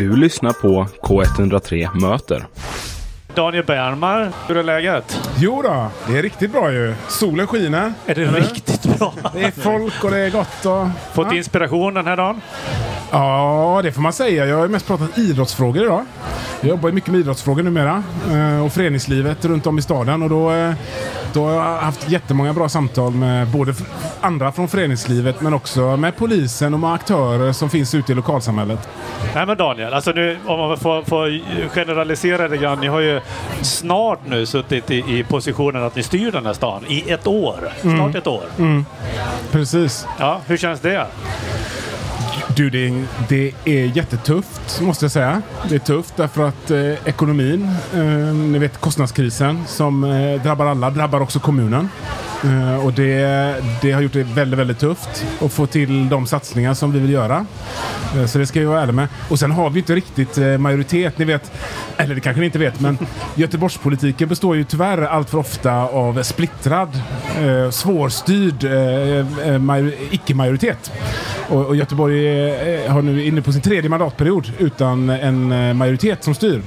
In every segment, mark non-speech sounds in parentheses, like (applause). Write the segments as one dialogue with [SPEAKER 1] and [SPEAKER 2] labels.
[SPEAKER 1] Du lyssnar på K103 Möter.
[SPEAKER 2] Daniel Bernmar, hur är läget?
[SPEAKER 3] Jo då, det är riktigt bra ju. Solen skiner.
[SPEAKER 2] Är det riktigt bra?
[SPEAKER 3] Det är folk och det är gott. Och,
[SPEAKER 2] Fått
[SPEAKER 3] ja.
[SPEAKER 2] inspiration den här dagen?
[SPEAKER 3] ja, det får man säga. Jag har mest pratat idrottsfrågor idag. Jag jobbar mycket med idrottsfrågor numera eh, och föreningslivet runt om i staden. Och då, eh, då har jag haft jättemånga bra samtal med både andra från föreningslivet men också med polisen och med aktörer som finns ute i lokalsamhället.
[SPEAKER 2] Nej men Daniel, alltså nu om man får, får generalisera det grann. Ni har ju snart nu suttit i, i positionen att ni styr den här stan i ett år. Snart ett år.
[SPEAKER 3] Precis.
[SPEAKER 2] Ja, hur känns det?
[SPEAKER 3] Du, det, är- det är jättetufft måste jag säga. Det är tufft därför att eh, ekonomin, eh, ni vet kostnadskrisen som eh, drabbar alla, drabbar också kommunen. Eh, och det, det har gjort det väldigt, väldigt tufft att få till de satsningar som vi vill göra. Eh, så det ska jag vara ärlig med. Och sen har vi inte riktigt eh, majoritet. Ni vet, eller det kanske ni inte vet, men (laughs) Göteborgspolitiken består ju tyvärr allt för ofta av splittrad, svårstyrd major- icke-majoritet. Och, och Göteborg är, har nu inne på sin tredje mandatperiod utan en majoritet som styr.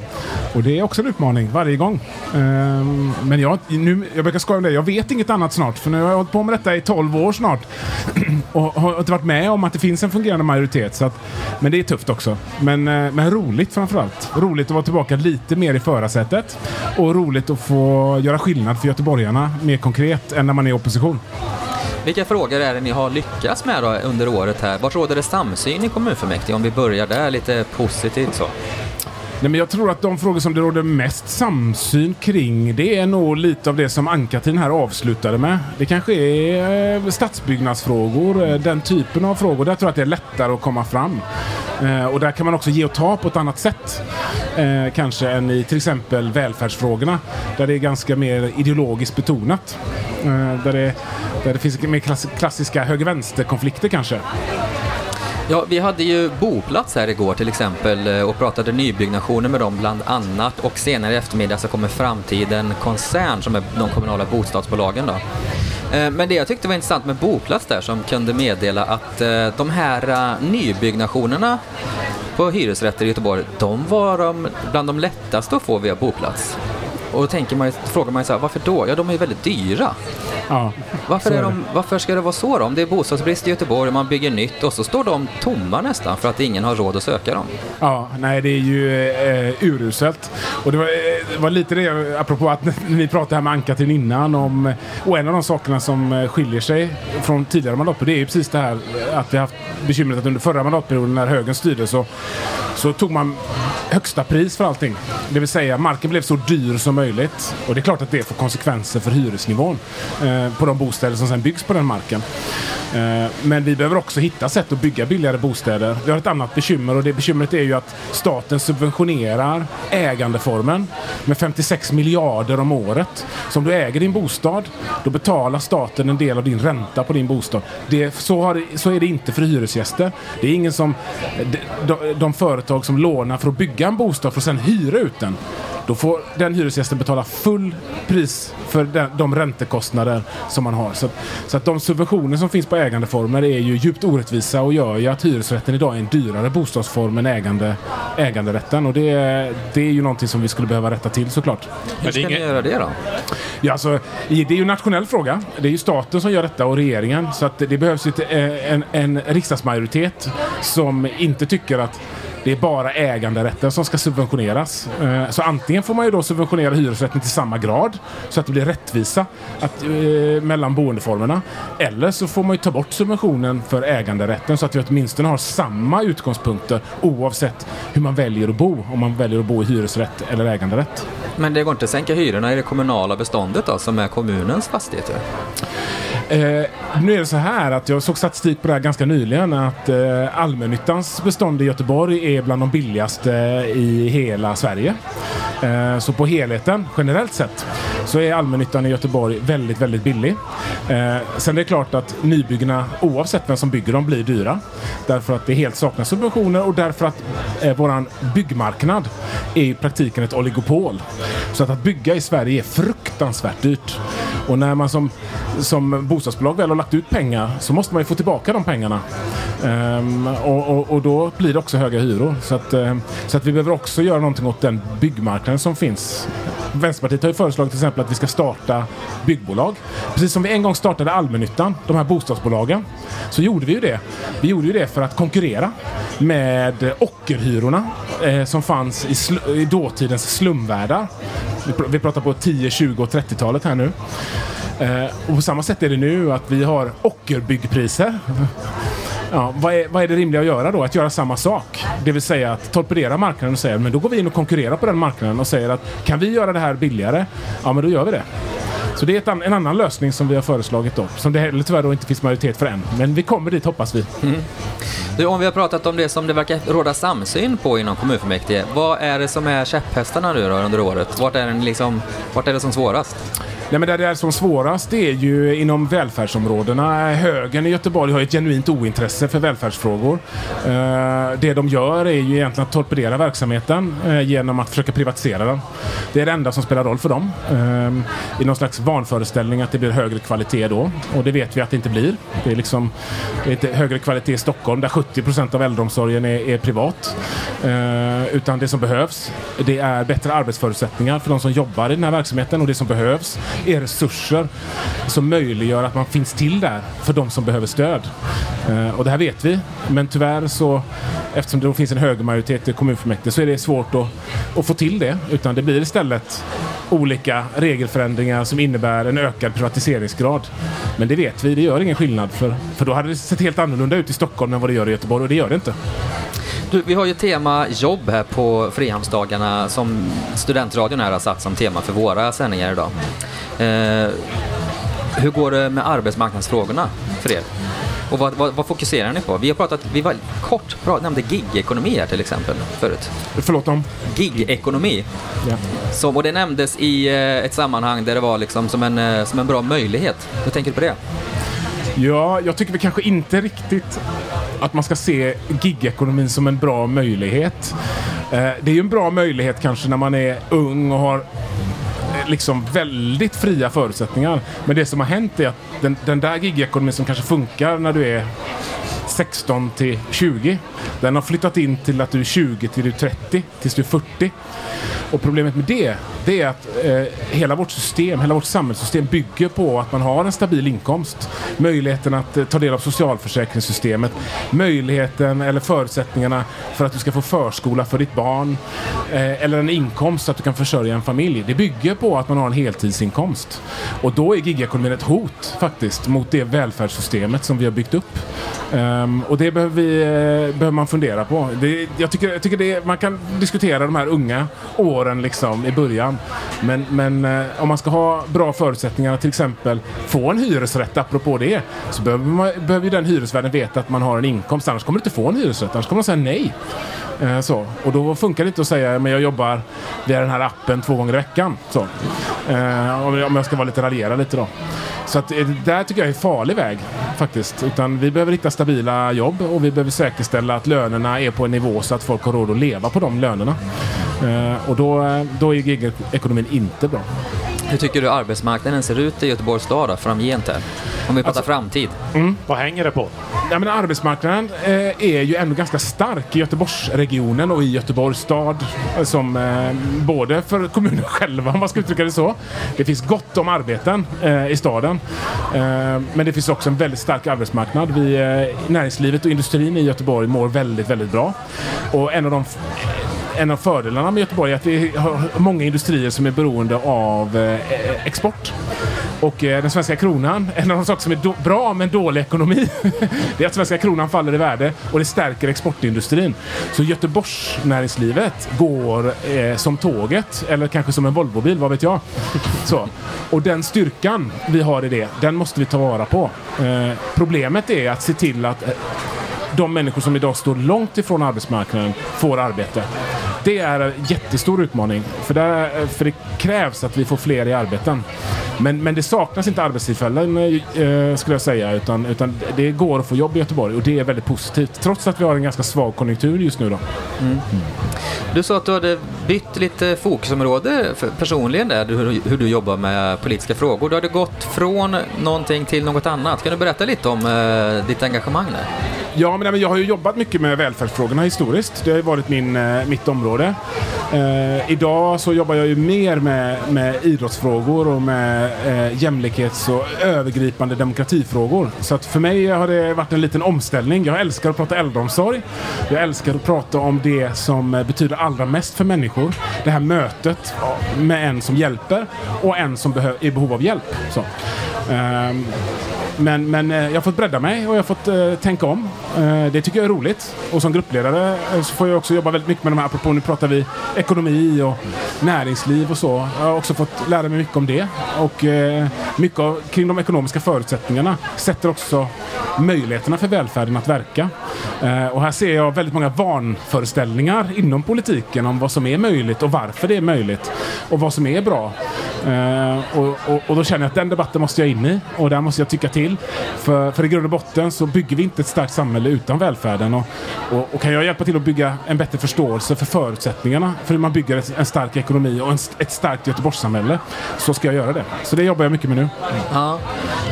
[SPEAKER 3] Och det är också en utmaning varje gång. Ehm, men jag, nu, jag brukar skoja om det, jag vet inget annat snart. För nu har jag hållit på med detta i 12 år snart. (clears throat) och har inte varit med om att det finns en fungerande majoritet. Så att, men det är tufft också. Men, eh, men roligt framförallt. Roligt att vara tillbaka lite mer i förarsätet. Och roligt att få göra skillnad för göteborgarna mer konkret än när man är i opposition.
[SPEAKER 4] Vilka frågor är det ni har lyckats med då under året här? Vart råder det samsyn i kommunfullmäktige? Om vi börjar där lite positivt så.
[SPEAKER 3] Nej, men jag tror att de frågor som det råder mest samsyn kring det är nog lite av det som Ann-Katrin här avslutade med. Det kanske är eh, stadsbyggnadsfrågor, eh, den typen av frågor. Där tror jag att det är lättare att komma fram. Eh, och där kan man också ge och ta på ett annat sätt. Kanske än i till exempel välfärdsfrågorna. Där det är ganska mer ideologiskt betonat. Där, det, där det finns mer klassiska höger-vänster-konflikter kanske.
[SPEAKER 4] Ja, vi hade ju boplats här igår till exempel eh, och pratade nybyggnationer med dem bland annat och senare i eftermiddag så kommer Framtiden Koncern som är de kommunala bostadsbolagen då. Eh, men det jag tyckte var intressant med Boplats där som kunde meddela att eh, de här nybyggnationerna på hyresrätter i Göteborg, de var de bland de lättaste att få via Boplats. Och då tänker man, frågar man här, varför då? Ja, de är ju väldigt dyra.
[SPEAKER 3] Ja,
[SPEAKER 4] Varför, är de, varför ska det vara så då? Om det är bostadsbrist i Göteborg och man bygger nytt och så står de tomma nästan för att ingen har råd att söka dem.
[SPEAKER 3] Ja, nej det är ju eh, uruselt. Och det var, eh, det var lite det, apropå att (laughs) vi pratade här med Ann-Katrin innan om, och en av de sakerna som eh, skiljer sig från tidigare mandatperioder det är ju precis det här att vi har haft bekymret att under förra mandatperioden när högern styrde så, så tog man högsta pris för allting. Det vill säga marken blev så dyr som möjligt. Och det är klart att det får konsekvenser för hyresnivån eh, på de bostäder som sen byggs på den marken. Eh, men vi behöver också hitta sätt att bygga billigare bostäder. Vi har ett annat bekymmer och det bekymret är ju att staten subventionerar ägandeformen med 56 miljarder om året. Så om du äger din bostad, då betalar staten en del av din ränta på din bostad. Det, så, har, så är det inte för hyresgäster. Det är ingen som... De, de företag som lånar för att bygga en bostad för att sen hyra ut den. Då får den hyresgästen betala full pris för den, de räntekostnader som man har. Så, att- så att de subventioner som finns på ägandeformer är ju djupt orättvisa och gör ju att hyresrätten idag är en dyrare bostadsform än ägande, äganderätten. Och det, är- det är ju någonting som vi skulle behöva rätta till såklart.
[SPEAKER 4] Hur
[SPEAKER 2] det är
[SPEAKER 4] ska ni göra det då?
[SPEAKER 3] Ja, alltså, det är ju en nationell fråga. Det är ju staten som gör detta och regeringen. Så att det behövs ju eh, en, en riksdagsmajoritet som inte tycker att det är bara äganderätten som ska subventioneras. Eh, Så antingen får man ju då subventionera hyresrätten till samma grad så att det blir rättvisa att, eh, mellan boendeformerna. Eller så får man ju ta bort subventionen för äganderätten så att vi åtminstone har samma utgångspunkter oavsett hur man väljer att bo. Om man väljer att bo i hyresrätt eller äganderätt.
[SPEAKER 4] Men det går inte att sänka hyrorna i det kommunala beståndet då, som är kommunens fastigheter?
[SPEAKER 3] Eh, nu är det så här att jag såg statistik på det här ganska nyligen att eh, allmännyttans bestånd i Göteborg är bland de billigaste eh, i hela Sverige. Eh, så på helheten, generellt sett, så är allmännyttan i Göteborg väldigt, väldigt billig. Eh, sen är det klart att nybyggena, oavsett vem som bygger dem, blir dyra. Därför att det helt saknas subventioner och därför att eh, våran byggmarknad är i praktiken ett oligopol. Så att, att bygga i Sverige är fruktansvärt dyrt. Och när man som, som bostadsbolag väl har lagt ut pengar så måste man ju få tillbaka de pengarna. Um, och, och, och då blir det också höga hyror. Så att, um, så att vi behöver också göra någonting åt den byggmarknaden som finns. Vänsterpartiet har ju föreslagit till exempel att vi ska starta byggbolag. Precis som vi en gång startade allmännyttan, de här bostadsbolagen, så gjorde vi ju det. Vi gjorde ju det för att konkurrera med ockerhyrorna eh, som fanns i, sl- i dåtidens slumvärldar. Vi, pr- vi pratar på 10, 20 och 30-talet här nu. Eh, och på samma sätt är det nu att vi har ockerbyggpriser. Ja, vad, är, vad är det rimliga att göra då? Att göra samma sak. Det vill säga att torpedera marknaden och säga men då går vi in och konkurrerar på den marknaden och säger att kan vi göra det här billigare? Ja, men då gör vi det. Så det är ett, an- en annan lösning som vi har föreslagit då. Som det heller tyvärr då inte finns majoritet för än. Men vi kommer dit hoppas vi. Mm.
[SPEAKER 4] Du, om vi har pratat om det som det verkar råda samsyn på inom kommunfullmäktige, vad är det som är käpphästarna nu då under året? Vart är, den liksom, vart är det som svårast?
[SPEAKER 3] Nej, men där det är som svårast det är ju inom välfärdsområdena. Högern i Göteborg har ett genuint ointresse för välfärdsfrågor. Eh, det de gör är ju egentligen att torpedera verksamheten eh, genom att försöka privatisera den. Det är det enda som spelar roll för dem. Eh, I någon slags vanföreställning att det blir högre kvalitet då. Och det vet vi att det inte blir. Det är liksom det är inte högre kvalitet i Stockholm där 70 procent av äldreomsorgen är, är privat. Utan det som behövs det är bättre arbetsförutsättningar för de som jobbar i den här verksamheten och det som behövs är resurser som möjliggör att man finns till där för de som behöver stöd. Eh, och det här vet vi, men tyvärr så eftersom det då finns en högermajoritet i kommunfullmäktige så är det svårt att, att få till det. Utan det blir istället olika regelförändringar som innebär en ökad privatiseringsgrad. Men det vet vi, det gör ingen skillnad för, för då hade det sett helt annorlunda ut i Stockholm än vad det gör i Göteborg och det gör det inte.
[SPEAKER 4] Du, vi har ju tema jobb här på Frihamnsdagarna som Studentradion här har satt som tema för våra sändningar idag. Eh, hur går det med arbetsmarknadsfrågorna för er? Och vad, vad, vad fokuserar ni på? Vi har pratat, vi var kort prat, nämnde gig-ekonomi här till exempel förut.
[SPEAKER 3] Förlåt om...
[SPEAKER 4] Gig-ekonomi.
[SPEAKER 3] Ja.
[SPEAKER 4] Som, och det nämndes i eh, ett sammanhang där det var liksom som en, eh, som en bra möjlighet. Hur tänker du på det?
[SPEAKER 3] Ja, jag tycker väl kanske inte riktigt att man ska se gigekonomin som en bra möjlighet. Eh, det är ju en bra möjlighet kanske när man är ung och har eh, liksom väldigt fria förutsättningar. Men det som har hänt är att den, den där gigekonomin som kanske funkar när du är 16 till 20. Den har flyttat in till att du är 20 till du är 30, tills du är 40. Och problemet med det, det är att eh, hela vårt system, hela vårt samhällssystem bygger på att man har en stabil inkomst. Möjligheten att eh, ta del av socialförsäkringssystemet, möjligheten eller förutsättningarna för att du ska få förskola för ditt barn eh, eller en inkomst så att du kan försörja en familj. Det bygger på att man har en heltidsinkomst. Och då är gigekonomin ett hot faktiskt mot det välfärdssystemet som vi har byggt upp. Eh, Um, och det behöver, vi, eh, behöver man fundera på. Det, jag tycker, jag tycker det, man kan diskutera de här unga åren liksom i början. Men, men eh, om man ska ha bra förutsättningar att till exempel få en hyresrätt, apropå det, så behöver, man, behöver ju den hyresvärden veta att man har en inkomst. Annars kommer du inte få en hyresrätt, annars kommer man säga nej. Eh, Så. Och då funkar det inte att säga men jag jobbar via den här appen två gånger i veckan. Så. Eh, om jag- ska vara lite raljera lite då. Så att, eh, det där tycker jag är en farlig väg faktiskt. Utan vi behöver hitta stabila jobb och vi behöver säkerställa att lönerna är på en nivå så att folk har råd att leva på de lönerna. Eh, och då, eh, då är gigekonomin inte bra.
[SPEAKER 4] Hur tycker du arbetsmarknaden ser ut i Göteborgs stad då, framgent här? Om vi pratar framtid.
[SPEAKER 2] Vad hänger det på?
[SPEAKER 3] Ja, men arbetsmarknaden eh, är ju ändå ganska stark i Göteborgsregionen och i Göteborgs stad. eh, Som, eh, både för kommunen (laughs) själva, om man ska uttrycka det så. Det finns gott om arbeten eh, i staden. Eh, men det finns också en väldigt stark arbetsmarknad. Vi, eh, näringslivet och industrin i Göteborg mår väldigt, väldigt bra. Och en av de en av fördelarna med Göteborg är att vi har många industrier som är beroende av eh, export. Och eh, den svenska kronan, (laughs) en av de saker som är bra med en dålig ekonomi, (laughs) det är att svenska kronan faller i värde och det stärker exportindustrin. Så Göteborgs näringslivet går eh, som tåget, eller kanske som en Volvobil, vad vet jag. (laughs) Så. Och den styrkan vi har i det, den måste vi ta vara på. Eh, problemet är att se till att eh, de människor som idag står långt ifrån arbetsmarknaden får arbete. Det är en jättestor utmaning. För, där, för det krävs att vi får fler i arbeten. Men, men det saknas inte arbetstillfällen eh, eh, skulle jag säga. Utan, utan det går att få jobb i Göteborg och det är väldigt positivt. Trots att vi har en ganska svag konjunktur just nu. Då. Mm.
[SPEAKER 4] Du sa att du hade bytt lite fokusområde personligen där, hur, hur du jobbar med politiska frågor. Du hade gått från någonting till något annat. Kan du berätta lite om eh, ditt engagemang där?
[SPEAKER 3] Ja, men, jag har ju jobbat mycket med välfärdsfrågorna historiskt. Det har ju varit min, eh, mitt område. Eh, idag så jobbar jag ju mer med, med idrottsfrågor och med eh, jämlikhets och övergripande demokratifrågor. Så att för mig har det varit en liten omställning. Jag älskar att prata äldreomsorg. Jag älskar att prata om det som eh, betyder allra mest för människor. Det här mötet med en som hjälper och en som behö- är i behov av hjälp. Så. Eh, men, men eh, jag har fått bredda mig och jag har fått eh, tänka om. Eh, det tycker jag är roligt. Och som gruppledare eh, så får jag också jobba väldigt mycket med de här, apropå nu pratar vi ekonomi och näringsliv och så. Jag har också fått lära mig mycket om det. Och eh, mycket av, kring de ekonomiska förutsättningarna sätter också möjligheterna för välfärden att verka. Och här ser jag väldigt många vanföreställningar inom politiken om vad som är möjligt och varför det är möjligt. Och vad som är bra. Eh, och, och, och då känner jag att den debatten måste jag in i och där måste jag tycka till. För, för i grund och botten så bygger vi inte ett starkt samhälle utan välfärden. Och, och, och kan jag hjälpa till att bygga en bättre förståelse för förutsättningarna för hur man bygger ett, en stark ekonomi och en, ett starkt Göteborgssamhälle så ska jag göra det. Så det jobbar jag mycket med nu.
[SPEAKER 4] Ja.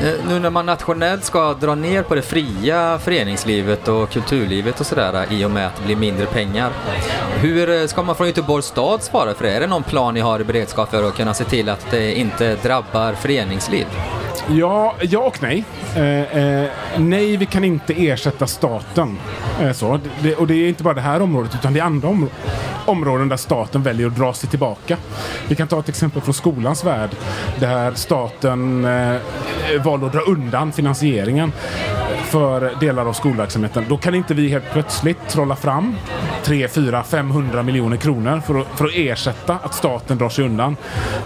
[SPEAKER 4] Eh, nu när man nationellt ska dra ner på det fria föreningslivet och kulturlivet och sådär eh, i och med att det blir mindre pengar. Hur ska man från Göteborgs stad svara för det? Är det någon plan ni har i beredskap för att kunna se till att att det inte drabbar föreningsliv?
[SPEAKER 3] Ja, ja och nej. Eh, eh, nej, vi kan inte ersätta staten. Eh, så. Det, och det är inte bara det här området utan det är andra områden områden där staten väljer att dra sig tillbaka. Vi kan ta ett exempel från skolans värld där staten eh, valde att dra undan finansieringen för delar av skolverksamheten. Då kan inte vi helt plötsligt trolla fram 3, 4, 500 miljoner kronor för att, för att ersätta att staten drar sig undan.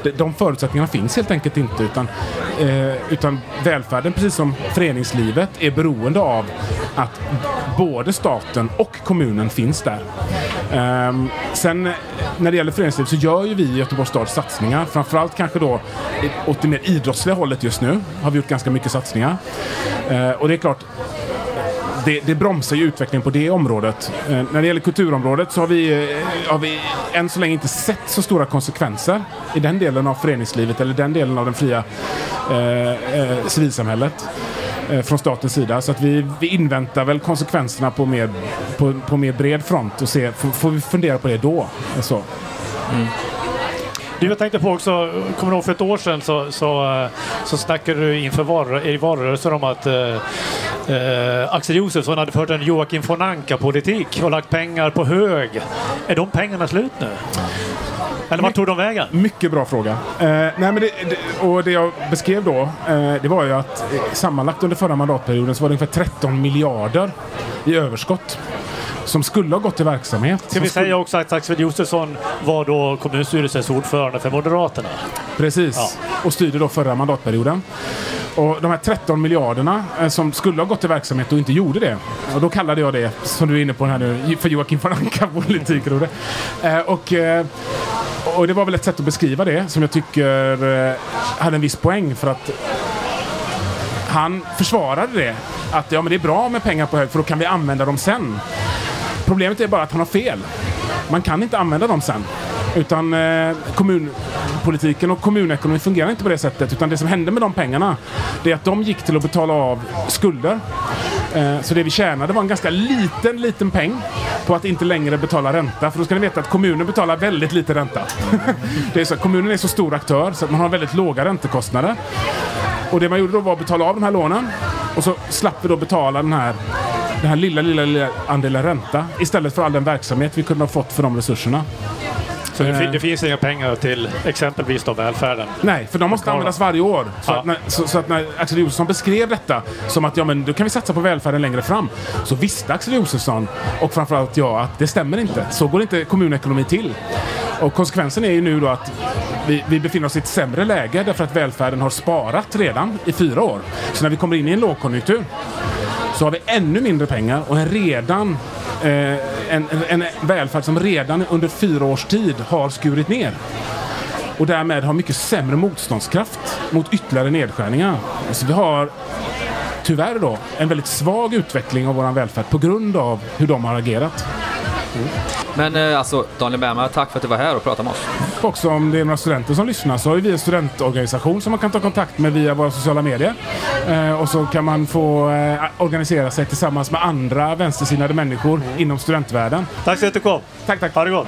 [SPEAKER 3] De, de förutsättningarna finns helt enkelt inte utan, eh, utan välfärden, precis som föreningslivet, är beroende av att både staten och kommunen finns där. Um, sen eh, när det gäller föreningsliv så gör ju vi i Göteborgs stad satsningar. Framförallt kanske då åt det mer idrottsliga hållet just nu har vi gjort ganska mycket satsningar. Uh, och det är klart, det, det bromsar ju utvecklingen på det området. Eh, när det gäller kulturområdet så har vi, eh, har vi än så länge inte sett så stora konsekvenser i den delen av föreningslivet eller den delen av den fria eh, eh civilsamhället Eh, från statens sida. Så att vi, vi inväntar väl konsekvenserna på mer, på, på mer bred front och se, får, får vi fundera på det då. Så.
[SPEAKER 2] Du, jag tänkte på också, kommer du ihåg för ett år sedan så, så, eh, så snackade du inför i valrörelsen om att eh, eh, Axel Josefsson hade fört en Joakim von Anka-politik och lagt pengar på hög. Är de pengarna slut nu? Eller vart tog de vägen?
[SPEAKER 3] Mycket bra fråga. Eh, nej men det, det, och det jag beskrev då, eh, det var ju att eh, sammanlagt under förra mandatperioden så var det ungefär 13 miljarder i överskott. Som skulle ha gått till verksamhet.
[SPEAKER 2] Ska vi säga också att Axel Josefsson var då kommunstyrelsens ordförande för Moderaterna.
[SPEAKER 3] Precis. Och styrde då förra mandatperioden. Och de här 13 miljarderna eh, som skulle ha gått till verksamhet och inte gjorde det. Och då kallade jag det, som du är inne på här nu, för Joakim von Anka-politik. (laughs) Rode. Eh, och, och det var väl ett sätt att beskriva det som jag tycker eh, hade en viss poäng för att han försvarade det. Att ja, men det är bra med pengar på hög för då kan vi använda dem sen. Problemet är bara att han har fel. Man kan inte använda dem sen. Utan eh, kommunpolitiken och kommunekonomin fungerar inte på det sättet. Utan det som hände med de pengarna, det är att de gick till att betala av skulder. Eh, så det vi tjänade var en ganska liten, liten peng på att inte längre betala ränta. För då ska ni veta att kommunen betalar väldigt lite ränta. (laughs) det är så, kommunen är så stor aktör så att man har väldigt låga räntekostnader. Och det man gjorde då var att betala av de här lånen och så slapp vi då betala den här, den här lilla, lilla, lilla andelen ränta istället för all den verksamhet vi kunde ha fått för de resurserna.
[SPEAKER 2] Så det, fin-
[SPEAKER 3] Eh.
[SPEAKER 2] det finns inga pengar till exempelvis då välfärden.
[SPEAKER 3] Nej, för de måste användas varje år. Så,
[SPEAKER 2] Ja.
[SPEAKER 3] att när, så, så att när Axel Josefsson beskrev detta som att ja, men då kan vi satsa på välfärden längre fram. Så visste Axel Josefsson och framförallt jag att det stämmer inte. Så går inte kommunekonomi till. Och konsekvensen är ju nu då att vi, vi befinner oss i ett sämre läge därför att välfärden har sparat redan i fyra år. Så när vi kommer in i en lågkonjunktur så har vi ännu mindre pengar och en redan eh, en, en välfärd som redan under fyra års tid har skurit ner. och därmed har mycket sämre motståndskraft mot ytterligare nedskärningar. Så vi har tyvärr då en väldigt svag utveckling av vår välfärd på grund av hur de har agerat.
[SPEAKER 4] Men eh, alltså, Daniel Bergman, tack för att du var här och pratade med oss.
[SPEAKER 3] Också om det är några studenter som lyssnar så har vi en studentorganisation som man kan ta kontakt med via våra sociala medier. Eh, och så kan man få eh, organisera sig tillsammans med andra vänstersinnade människor inom studentvärlden.
[SPEAKER 2] Tack så mycket för att du kom.
[SPEAKER 3] Tack, tack.
[SPEAKER 2] Ha det gott.